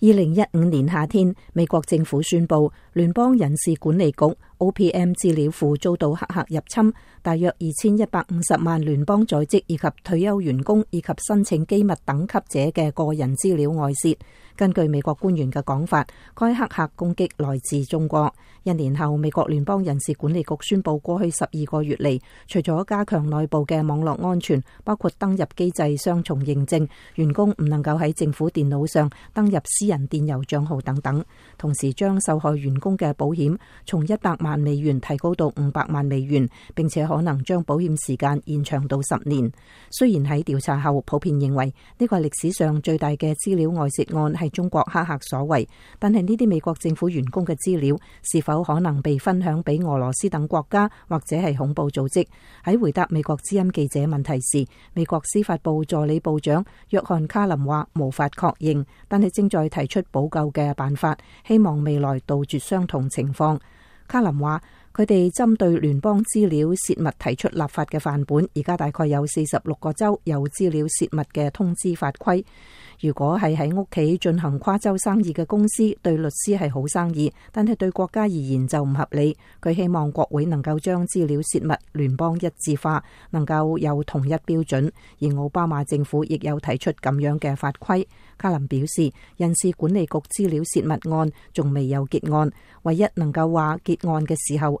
二零一五年夏天，美国政府宣布联邦人事管理局。OPM 资料库遭到黑客入侵，大约二千一百五十万联邦在职以及退休员工以及申请机密等级者嘅个人资料外泄。根据美国官员嘅讲法，该黑客攻击来自中国。一年后，美国联邦人事管理局宣布，过去十二个月嚟，除咗加强内部嘅网络安全，包括登入机制双重认证，员工唔能够喺政府电脑上登入私人电邮账号等等，同时将受害员工嘅保险从一百。万美元提高到五百万美元，并且可能将保险时间延长到十年。虽然喺调查后普遍认为呢个历史上最大嘅资料外泄案系中国黑客所为，但系呢啲美国政府员工嘅资料是否可能被分享俾俄罗斯等国家或者系恐怖组织？喺回答美国知音记者问题时，美国司法部助理部长约翰卡林话：，无法确认，但系正在提出补救嘅办法，希望未来杜绝相同情况。卡林话。佢哋針對聯邦資料泄密提出立法嘅范本，而家大概有四十六個州有資料泄密嘅通知法規。如果係喺屋企進行跨州生意嘅公司，對律師係好生意，但係對國家而言就唔合理。佢希望國會能夠將資料泄密聯邦一致化，能夠有同一標準。而奧巴馬政府亦有提出咁樣嘅法規。卡林表示，人事管理局資料泄密案仲未有結案，唯一能夠話結案嘅時候。